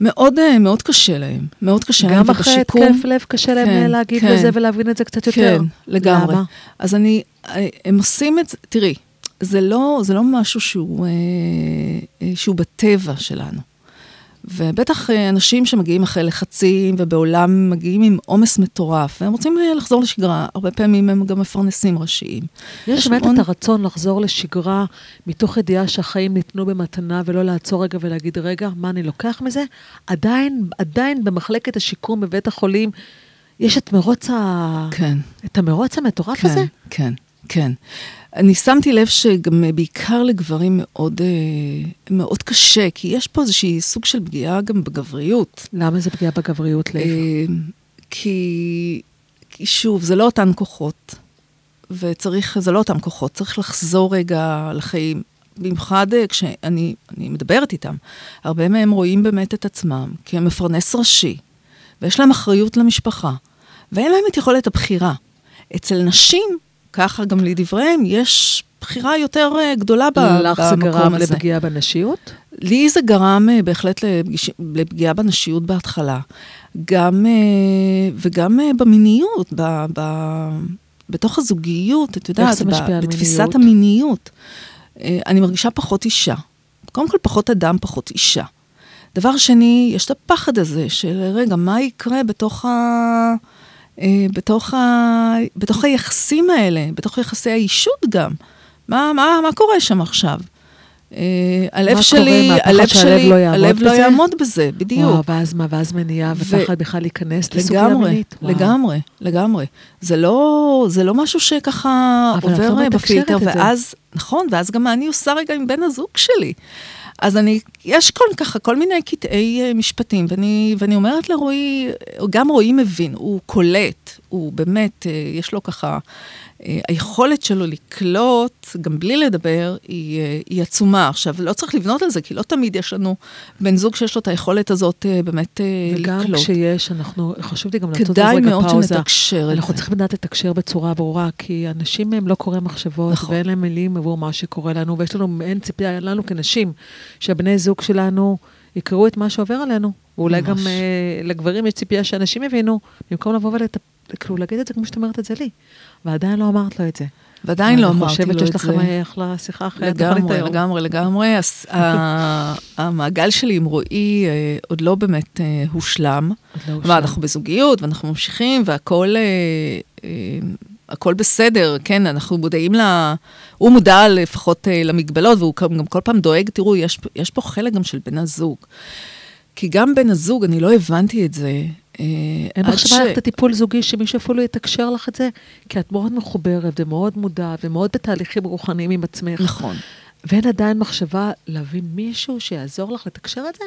מאוד, אה, מאוד קשה להם, מאוד קשה להם, גם אחרי התקף לב קשה להם כן, להגיד כן, לזה ולהבין את זה קצת יותר. כן, לגמרי. למה? אז אני, אה, הם עושים את זה, תראי, זה לא, זה לא משהו שהוא, אה, שהוא בטבע שלנו. ובטח אה, אנשים שמגיעים אחרי לחצים ובעולם מגיעים עם עומס מטורף, והם רוצים אה, לחזור לשגרה, הרבה פעמים הם גם מפרנסים ראשיים. יש באמת את הרצון לחזור לשגרה מתוך ידיעה שהחיים ניתנו במתנה ולא לעצור רגע ולהגיד, רגע, מה אני לוקח מזה? עדיין, עדיין במחלקת השיקום בבית החולים יש את מרוץ ה... כן. את המרוץ המטורף כן, הזה? כן, כן. אני שמתי לב שגם אה, בעיקר לגברים מאוד, אה, מאוד קשה, כי יש פה איזושהי סוג של פגיעה גם בגבריות. למה זה פגיעה בגבריות, לב? אה, כי, כי שוב, זה לא אותן כוחות, וצריך, זה לא אותן כוחות, צריך לחזור רגע לחיים. במיוחד כשאני מדברת איתם, הרבה מהם רואים באמת את עצמם כמפרנס ראשי, ויש להם אחריות למשפחה, ואין להם את יכולת הבחירה. אצל נשים ככה גם לדבריהם, יש בחירה יותר אה, גדולה במקום הזה. לך זה גרם לפגיעה בנשיות? לי זה גרם אה, בהחלט לפגיעה בנשיות בהתחלה. גם, אה, וגם במיניות, ב, ב, בתוך הזוגיות, את יודעת, על בתפיסת המיניות. אני מרגישה פחות אישה. קודם כל, פחות אדם, פחות אישה. דבר שני, יש את הפחד הזה של, רגע, מה יקרה בתוך ה... אה, בתוך, ה... בתוך היחסים האלה, בתוך יחסי האישות גם. מה, מה, מה קורה שם עכשיו? אה, הלב שלי, הלב שלי, לא הלב לא? יעמוד בזה, בדיוק. וואו, ואז מה, ואז מניעה ופחד בכלל להיכנס לסוגיה לגמרי, מינית. וואו. לגמרי, לגמרי. זה לא, זה לא משהו שככה את עובר לא אה, בפילטר. ואז, נכון, ואז גם מה אני עושה רגע עם בן הזוג שלי. אז אני, יש כל ככה, כל מיני קטעי אה, משפטים, ואני, ואני אומרת לרועי, גם רועי מבין, הוא קולט, הוא באמת, אה, יש לו ככה, היכולת שלו לקלוט, גם בלי לדבר, היא, אה, היא עצומה. עכשיו, לא צריך לבנות על זה, כי לא תמיד יש לנו בן זוג שיש לו את היכולת הזאת אה, באמת אה, וגם לקלוט. כשיש, אנחנו, חשוב לי גם לעשות כדאי איזה רגע מאוד פאוזה. שנתקשר את אנחנו זה. צריכים לדעת לתקשר בצורה ברורה, כי אנשים הם לא קוראים מחשבות, נכון. ואין להם מילים עבור מה שקורה לנו, ויש לנו מעין ציפייה לנו כנשים, שהבני זוג שלנו יקראו את מה שעובר עלינו. ואולי ממש. גם אה, לגברים יש ציפייה שאנשים יבינו, במקום לבוא וכאילו להגיד את זה כמו שאת אומרת את זה לי. ועדיין לא אמרת לו את זה. ועדיין לא אמרתי לו אני את חושבת שיש לכם זה. אה, אחלה שיחה אחרת. לגמרי, היום. לגמרי, לגמרי. הס- ה- (laughs) המעגל שלי עם רועי אה, עוד לא באמת אה, הושלם. עוד לא הושלם. אנחנו בזוגיות ואנחנו ממשיכים והכול אה, אה, הכל בסדר, כן, אנחנו מודעים ל... הוא מודע לפחות אה, למגבלות, והוא גם כל פעם דואג, תראו, יש, יש פה חלק גם של בן הזוג. כי גם בן הזוג, אני לא הבנתי את זה. אה, אין עד מחשבה ללכת לטיפול זוגי שמישהו אפילו יתקשר לך את זה, כי את מאוד מחוברת ומאוד מודעת ומאוד בתהליכים רוחניים עם עצמך. נכון. ואין עדיין מחשבה להביא מישהו שיעזור לך לתקשר את זה?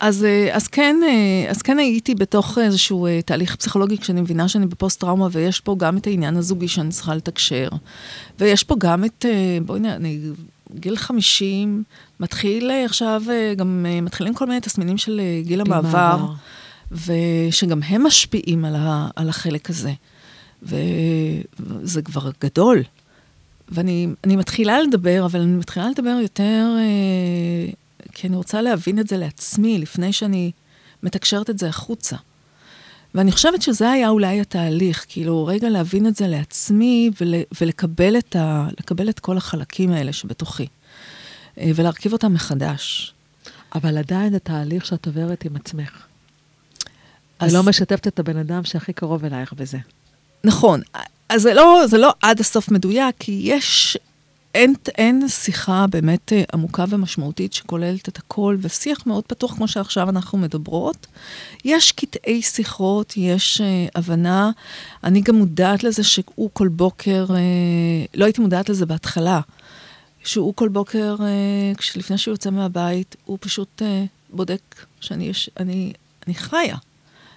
אז, אה, אז, כן, אה, אז כן הייתי בתוך איזשהו תהליך פסיכולוגי כשאני מבינה שאני בפוסט-טראומה, ויש פה גם את העניין הזוגי שאני צריכה לתקשר, ויש פה גם את, בואי אני גיל 50, מתחיל אה, עכשיו, אה, גם אה, מתחילים כל מיני תסמינים של גיל המעבר, מעבר. ושגם הם משפיעים על, ה, על החלק הזה. וזה כבר גדול. ואני אני מתחילה לדבר, אבל אני מתחילה לדבר יותר, כי אני רוצה להבין את זה לעצמי, לפני שאני מתקשרת את זה החוצה. ואני חושבת שזה היה אולי התהליך, כאילו, רגע להבין את זה לעצמי ול, ולקבל את, ה, את כל החלקים האלה שבתוכי, אה, ולהרכיב אותם מחדש. אבל עדיין התהליך שאת עוברת עם עצמך. אז... ולא משתפת את הבן אדם שהכי קרוב אלייך בזה. נכון, אז זה לא, זה לא עד הסוף מדויק, כי יש, אין, אין שיחה באמת אה, עמוקה ומשמעותית שכוללת את הכל, ושיח מאוד פתוח, כמו שעכשיו אנחנו מדברות. יש קטעי שיחות, יש אה, הבנה. אני גם מודעת לזה שהוא כל בוקר, אה, לא הייתי מודעת לזה בהתחלה, שהוא כל בוקר, אה, לפני שהוא יוצא מהבית, הוא פשוט אה, בודק שאני יש, אני, אני חיה.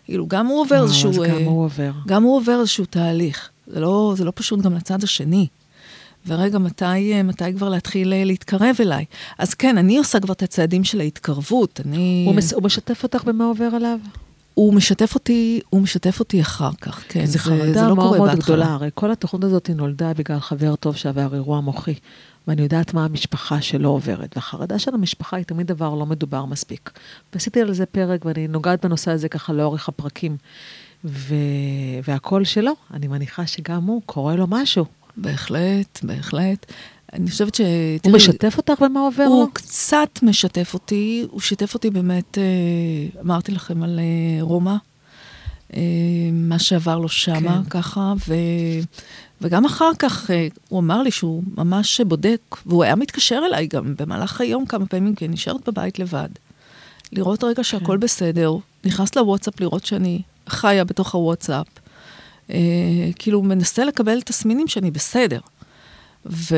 כאילו, גם הוא עובר וואו, איזשהו... גם אה, הוא עובר. גם הוא עובר איזשהו תהליך. זה לא, זה לא פשוט גם לצד השני. ורגע, מתי, אה, מתי כבר להתחיל אה, להתקרב אליי? אז כן, אני עושה כבר את הצעדים של ההתקרבות. אני... הוא, מס... הוא משתף אותך במה עובר עליו? הוא משתף אותי, הוא משתף אותי אחר כך, כן. זו חרדה זה לא מאוד מאוד. גדולה. הרי כל התוכנית הזאת נולדה בגלל חבר טוב שעבר אירוע מוחי. ואני יודעת מה המשפחה שלו עוברת. והחרדה של המשפחה היא תמיד דבר לא מדובר מספיק. ועשיתי על זה פרק, ואני נוגעת בנושא הזה ככה לאורך הפרקים. ו... והקול שלו, אני מניחה שגם הוא, קורה לו משהו. בהחלט, בהחלט. אני חושבת ש... הוא תראי, משתף אותך במה עובר לו? הוא קצת משתף אותי, הוא שיתף אותי באמת, אה, אמרתי לכם על אה, רומא, אה, מה שעבר לו שמה, כן. ככה, ו, וגם אחר כך הוא אמר לי שהוא ממש בודק, והוא היה מתקשר אליי גם במהלך היום כמה פעמים, כי אני נשארת בבית לבד. לראות רגע שהכל בסדר, נכנס לוואטסאפ לראות שאני חיה בתוך הוואטסאפ. אה, כאילו, מנסה לקבל תסמינים שאני בסדר. ו...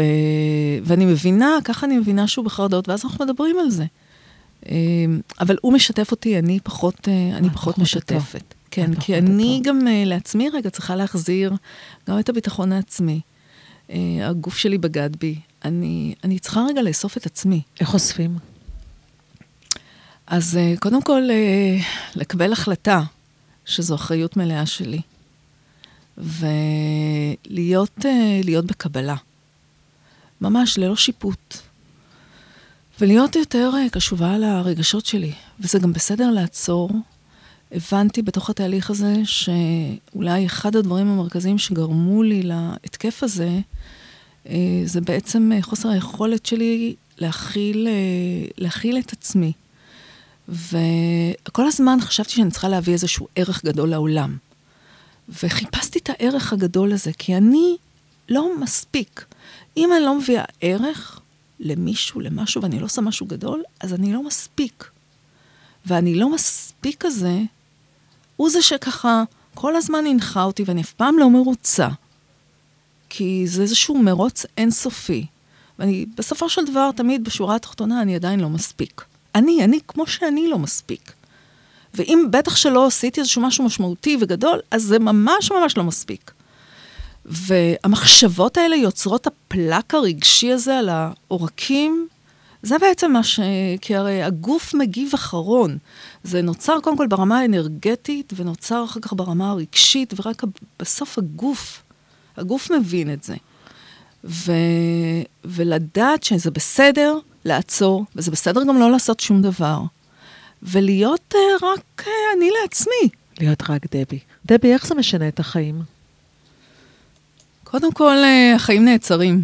ואני מבינה, ככה אני מבינה שהוא בחרדות, ואז אנחנו מדברים על זה. אה, אבל הוא משתף אותי, אני פחות, אה, אני פחות פחות משתפת. כן, את כי אני אותו. גם אה, לעצמי רגע צריכה להחזיר גם את הביטחון העצמי. הגוף שלי בגד בי. אני, אני צריכה רגע לאסוף את עצמי. איך אוספים? אז קודם כל, לקבל החלטה שזו אחריות מלאה שלי. ולהיות אה, להיות בקבלה. ממש ללא שיפוט. ולהיות יותר אה, קשובה לרגשות שלי. וזה גם בסדר לעצור. הבנתי בתוך התהליך הזה שאולי אחד הדברים המרכזיים שגרמו לי להתקף הזה, אה, זה בעצם חוסר היכולת שלי להכיל, להכיל את עצמי. וכל הזמן חשבתי שאני צריכה להביא איזשהו ערך גדול לעולם. וחיפשתי את הערך הגדול הזה, כי אני לא מספיק. אם אני לא מביאה ערך, למישהו, למשהו, ואני לא עושה משהו גדול, אז אני לא מספיק. ואני לא מספיק הזה, הוא זה שככה כל הזמן הנחה אותי, ואני אף פעם לא מרוצה. כי זה איזשהו מרוץ אינסופי. ואני, בסופו של דבר, תמיד בשורה התחתונה, אני עדיין לא מספיק. אני, אני כמו שאני לא מספיק. ואם בטח שלא עשיתי איזשהו משהו משמעותי וגדול, אז זה ממש ממש לא מספיק. והמחשבות האלה יוצרות הפלק הרגשי הזה על העורקים, זה בעצם מה ש... כי הרי הגוף מגיב אחרון. זה נוצר קודם כל ברמה האנרגטית, ונוצר אחר כך ברמה הרגשית, ורק בסוף הגוף, הגוף מבין את זה. ו... ולדעת שזה בסדר לעצור, וזה בסדר גם לא לעשות שום דבר. ולהיות uh, רק uh, אני לעצמי. להיות רק דבי. דבי, איך זה משנה את החיים? קודם כל, uh, החיים נעצרים.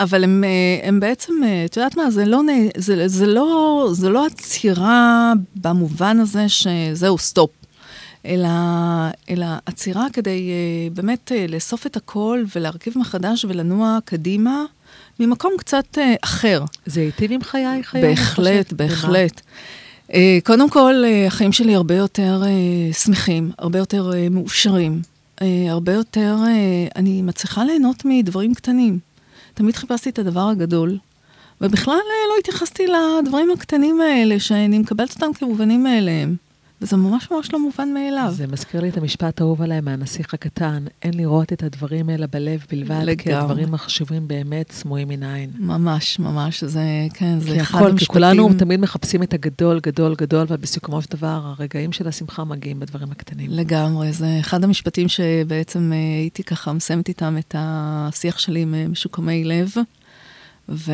אבל הם, הם בעצם, את יודעת מה, זה לא, זה, זה, לא, זה לא עצירה במובן הזה שזהו, סטופ. אלא, אלא עצירה כדי uh, באמת uh, לאסוף את הכל ולהרכיב מחדש ולנוע קדימה ממקום קצת uh, אחר. זה היטיב עם חיי חיי? בהחלט, בהחלט. Uh, קודם כל, uh, החיים שלי הרבה יותר uh, שמחים, הרבה יותר מאושרים, הרבה יותר, אני מצליחה ליהנות מדברים קטנים. תמיד חיפשתי את הדבר הגדול, ובכלל לא התייחסתי לדברים הקטנים האלה, שאני מקבלת אותם כמובנים מאליהם. וזה ממש ממש לא מובן מאליו. זה מזכיר לי את המשפט האהוב עליי מהנסיך הקטן, אין לראות את הדברים האלה בלב בלבד, לגמרי. כי הדברים החשובים באמת סמויים מן העין. ממש, ממש, זה, כן, זה אחד הכל, המשפטים... כי כולנו תמיד מחפשים את הגדול, גדול, גדול, ובסיכומו של דבר, הרגעים של השמחה מגיעים בדברים הקטנים. לגמרי, זה אחד המשפטים שבעצם אה, הייתי ככה מסיימת איתם את השיח שלי עם אה, משוקמי לב, ו...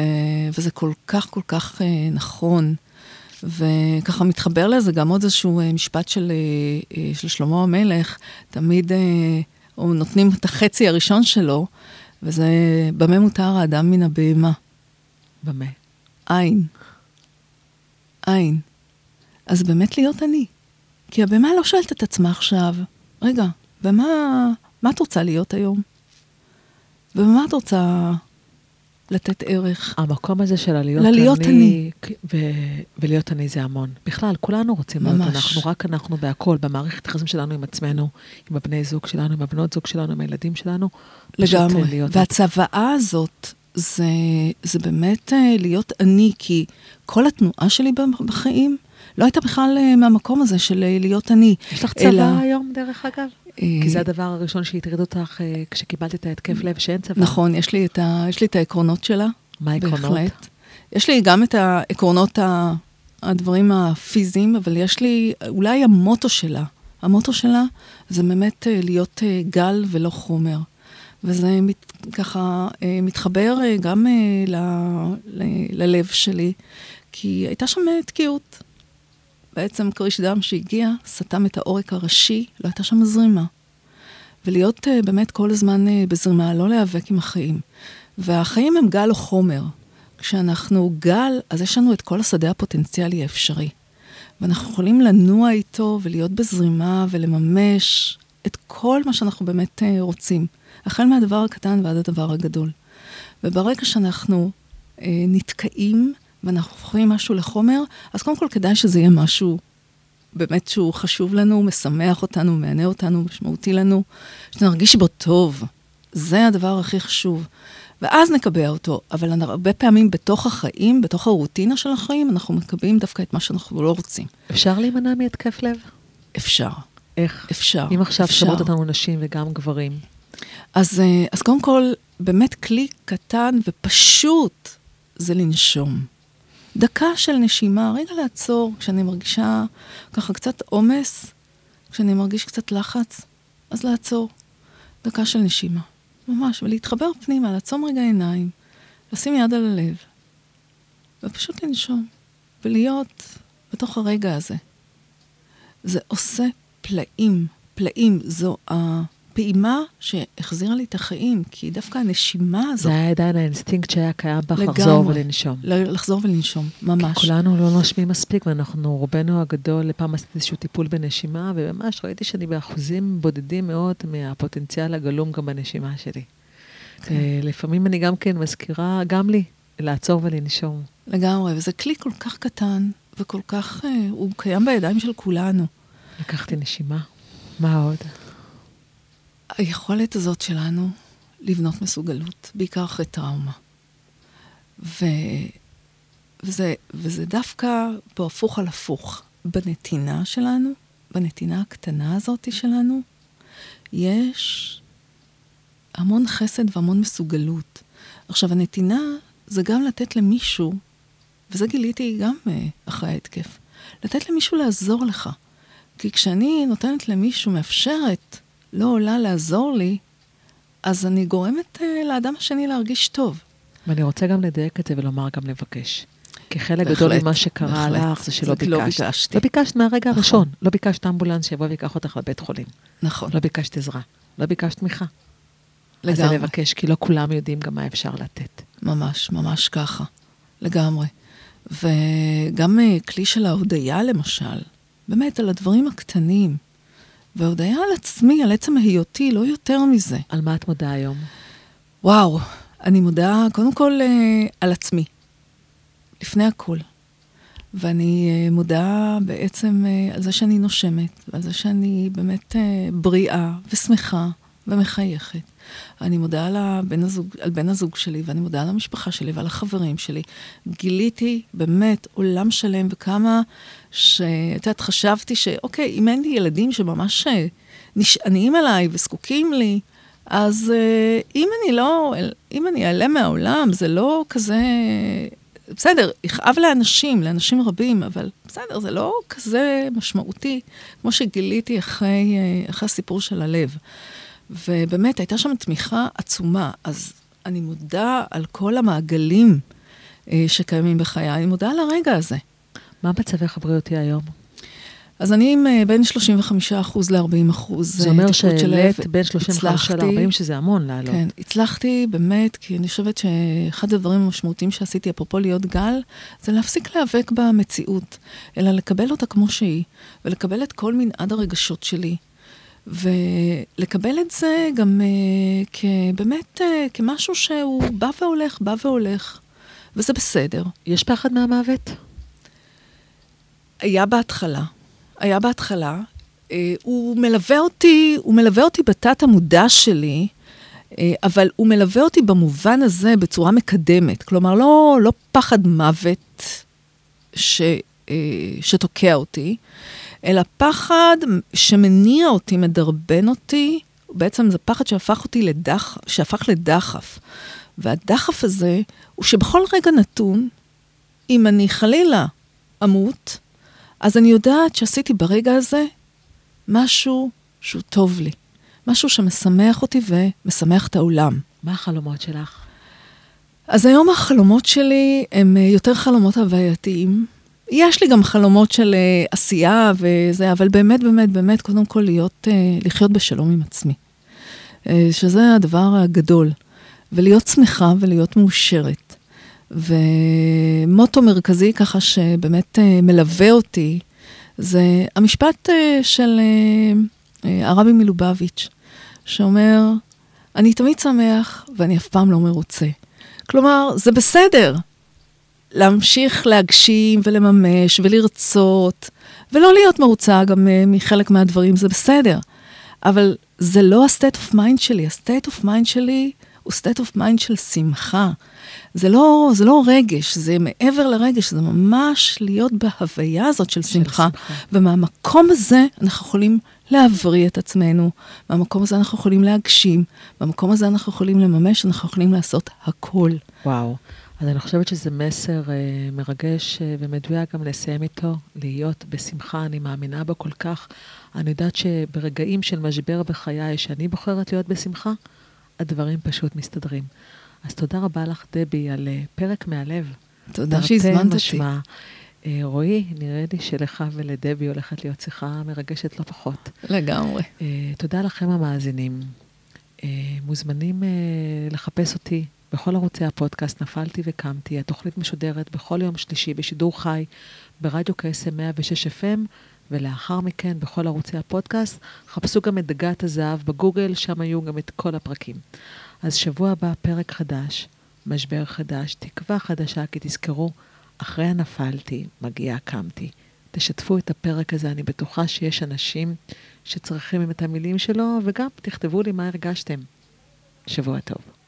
וזה כל כך, כל כך אה, נכון. וככה מתחבר לזה גם עוד איזשהו אה, משפט של, אה, אה, של שלמה המלך, תמיד או נותנים את החצי הראשון שלו, וזה במה מותר האדם מן הבהמה. במה? עין. עין. אז באמת להיות אני. כי הבהמה לא שואלת את עצמה עכשיו, רגע, ומה מה את רוצה להיות היום? ומה את רוצה לתת ערך. המקום הזה של הלהיות ללהיות אני. אני. ו... ולהיות אני זה המון. בכלל, כולנו רוצים ממש. להיות אנחנו, רק אנחנו בהכל, במערכת היחסים שלנו עם עצמנו, עם הבני זוג שלנו, עם הבנות זוג שלנו, עם הילדים שלנו. לגמרי. והצוואה הזאת, זה, זה באמת אה, להיות אני, כי כל התנועה שלי בחיים לא הייתה בכלל אה, מהמקום הזה של אה, להיות אני. יש לך צבא אלא... היום, דרך אגב? כי זה הדבר הראשון שהטריד אותך כשקיבלת את ההתקף לב, שאין צבא. נכון, יש לי את, ה, יש לי את העקרונות שלה. מה העקרונות? בהחלט. יש לי גם את העקרונות, הדברים הפיזיים, אבל יש לי אולי המוטו שלה. המוטו שלה זה באמת להיות גל ולא חומר. וזה מת, ככה מתחבר גם ל, ל, ללב שלי, כי הייתה שם תקיעות. בעצם כריש דם שהגיע, סתם את העורק הראשי, לא הייתה שם זרימה. ולהיות uh, באמת כל הזמן uh, בזרימה, לא להיאבק עם החיים. והחיים הם גל או חומר. כשאנחנו גל, אז יש לנו את כל השדה הפוטנציאלי האפשרי. ואנחנו יכולים לנוע איתו ולהיות בזרימה ולממש את כל מה שאנחנו באמת uh, רוצים. החל מהדבר הקטן ועד הדבר הגדול. וברגע שאנחנו uh, נתקעים ואנחנו הופכים משהו לחומר, אז קודם כל כדאי שזה יהיה משהו באמת שהוא חשוב לנו, משמח אותנו, מהנה אותנו, משמעותי לנו, שנרגיש בו טוב. זה הדבר הכי חשוב. ואז נקבע אותו, אבל הרבה פעמים בתוך החיים, בתוך הרוטינה של החיים, אנחנו מקבעים דווקא את מה שאנחנו לא רוצים. אפשר להימנע מהתקף לב? אפשר. איך? אפשר. אם עכשיו שומעות אותנו נשים וגם גברים. אז, אה, אז קודם כל, באמת כלי קטן ופשוט זה לנשום. דקה של נשימה, רגע לעצור, כשאני מרגישה ככה קצת עומס, כשאני מרגיש קצת לחץ, אז לעצור. דקה של נשימה, ממש, ולהתחבר פנימה, לעצום רגע עיניים, לשים יד על הלב, ופשוט לנשום, ולהיות בתוך הרגע הזה. זה עושה פלאים, פלאים. זו ה... פעימה שהחזירה לי את החיים, כי דווקא הנשימה הזאת... זה היה עדיין האינסטינקט שהיה קיים בך, לחזור ולנשום. לחזור ולנשום, ממש. כי כולנו לא נושמים מספיק, ואנחנו, רובנו הגדול, פעם עשיתי איזשהו טיפול בנשימה, וממש ראיתי שאני באחוזים בודדים מאוד מהפוטנציאל הגלום גם בנשימה שלי. כן. לפעמים אני גם כן מזכירה, גם לי, לעצור ולנשום. לגמרי, וזה כלי כל כך קטן, וכל כך, אה, הוא קיים בידיים של כולנו. לקחתי נשימה. מה עוד? היכולת הזאת שלנו לבנות מסוגלות, בעיקר אחרי טראומה. ו... וזה, וזה דווקא בהפוך על הפוך. בנתינה שלנו, בנתינה הקטנה הזאת שלנו, יש המון חסד והמון מסוגלות. עכשיו, הנתינה זה גם לתת למישהו, וזה גיליתי גם uh, אחרי ההתקף, לתת למישהו לעזור לך. כי כשאני נותנת למישהו, מאפשרת, לא עולה לעזור לי, אז אני גורמת uh, לאדם השני להרגיש טוב. ואני רוצה גם לדייק את זה ולומר גם לבקש. כי חלק גדול ממה שקרה בהחלט. לך זה שלא ביקשת. לא ביקשתי. לא ביקשת מהרגע נכון. הראשון. לא ביקשת אמבולנס שיבוא ויקח אותך לבית חולים. נכון. לא ביקשת עזרה. לא ביקשת תמיכה. לגמרי. אז זה לבקש, כי לא כולם יודעים גם מה אפשר לתת. ממש, ממש ככה. לגמרי. וגם אה, כלי של ההודיה, למשל, באמת, על הדברים הקטנים. והודיה על עצמי, על עצם היותי, לא יותר מזה. על מה את מודה היום? וואו, אני מודה קודם כל אה, על עצמי. לפני הכל. ואני אה, מודה בעצם אה, על זה שאני נושמת, ועל זה שאני באמת אה, בריאה ושמחה ומחייכת. אני מודה על, הבן הזוג, על בן הזוג שלי, ואני מודה על המשפחה שלי ועל החברים שלי. גיליתי באמת עולם שלם, וכמה שאת יודעת, חשבתי שאוקיי, אם אין לי ילדים שממש נשענים עליי וזקוקים לי, אז אם אני לא, אם אני אעלה מהעולם, זה לא כזה בסדר, יכאב לאנשים, לאנשים רבים, אבל בסדר, זה לא כזה משמעותי, כמו שגיליתי אחרי, אה, אחרי הסיפור של הלב. ובאמת, הייתה שם תמיכה עצומה. אז אני מודה על כל המעגלים אה, שקיימים בחיי, אני מודה על הרגע הזה. מה מצבך הבריאותי היום? אז אני עם אה, בין 35 אחוז ל-40 אחוז זה אומר שהעלית בין 35 ל-40, שזה המון לעלות. כן, הצלחתי באמת, כי אני חושבת שאחד הדברים המשמעותיים שעשיתי, אפרופו להיות גל, זה להפסיק להיאבק במציאות, אלא לקבל אותה כמו שהיא, ולקבל את כל מנעד הרגשות שלי. ולקבל את זה גם uh, כבאמת uh, כמשהו שהוא בא והולך, בא והולך, וזה בסדר. יש פחד מהמוות? היה בהתחלה. היה בהתחלה. אה, הוא מלווה אותי, הוא מלווה אותי בתת המודע שלי, אה, אבל הוא מלווה אותי במובן הזה בצורה מקדמת. כלומר, לא, לא פחד מוות ש, אה, שתוקע אותי, אלא פחד שמניע אותי, מדרבן אותי, בעצם זה פחד שהפך אותי לדח, שהפך לדחף. והדחף הזה הוא שבכל רגע נתון, אם אני חלילה אמות, אז אני יודעת שעשיתי ברגע הזה משהו שהוא טוב לי. משהו שמשמח אותי ומשמח את העולם. מה החלומות שלך? אז היום החלומות שלי הם יותר חלומות הווייתיים. יש לי גם חלומות של uh, עשייה וזה, אבל באמת, באמת, באמת, קודם כל להיות, uh, לחיות בשלום עם עצמי. Uh, שזה הדבר הגדול. ולהיות שמחה ולהיות מאושרת. ומוטו מרכזי ככה שבאמת אה, מלווה אותי, זה המשפט אה, של אה, הרבי מלובביץ', שאומר, אני תמיד שמח ואני אף פעם לא מרוצה. כלומר, זה בסדר להמשיך להגשים ולממש ולרצות, ולא להיות מרוצה גם מחלק מהדברים, זה בסדר. אבל זה לא ה-state of mind שלי, ה-state of mind שלי הוא state of mind של שמחה. זה לא, זה לא רגש, זה מעבר לרגש, זה ממש להיות בהוויה הזאת של, של שמחה. שמחה. ומהמקום הזה אנחנו יכולים להבריא את עצמנו, מהמקום הזה אנחנו יכולים להגשים, מהמקום הזה אנחנו יכולים לממש, אנחנו יכולים לעשות הכל. וואו. אז אני חושבת שזה מסר uh, מרגש uh, ומדויק גם לסיים איתו, להיות בשמחה, אני מאמינה בו כל כך. אני יודעת שברגעים של משבר בחיי, שאני בוחרת להיות בשמחה, הדברים פשוט מסתדרים. אז תודה רבה לך, דבי, על uh, פרק מהלב. תודה שהזמנת אותי. Uh, רועי, נראה לי שלך ולדבי הולכת להיות שיחה מרגשת לא פחות. לגמרי. Uh, תודה לכם המאזינים. Uh, מוזמנים uh, לחפש אותי בכל ערוצי הפודקאסט נפלתי וקמתי. התוכנית משודרת בכל יום שלישי בשידור חי ברדיו קסם 106 FM, ולאחר מכן בכל ערוצי הפודקאסט. חפשו גם את דגת הזהב בגוגל, שם היו גם את כל הפרקים. אז שבוע הבא פרק חדש, משבר חדש, תקווה חדשה, כי תזכרו, אחרי הנפלתי, מגיע קמתי. תשתפו את הפרק הזה, אני בטוחה שיש אנשים שצריכים את המילים שלו, וגם תכתבו לי מה הרגשתם. שבוע טוב.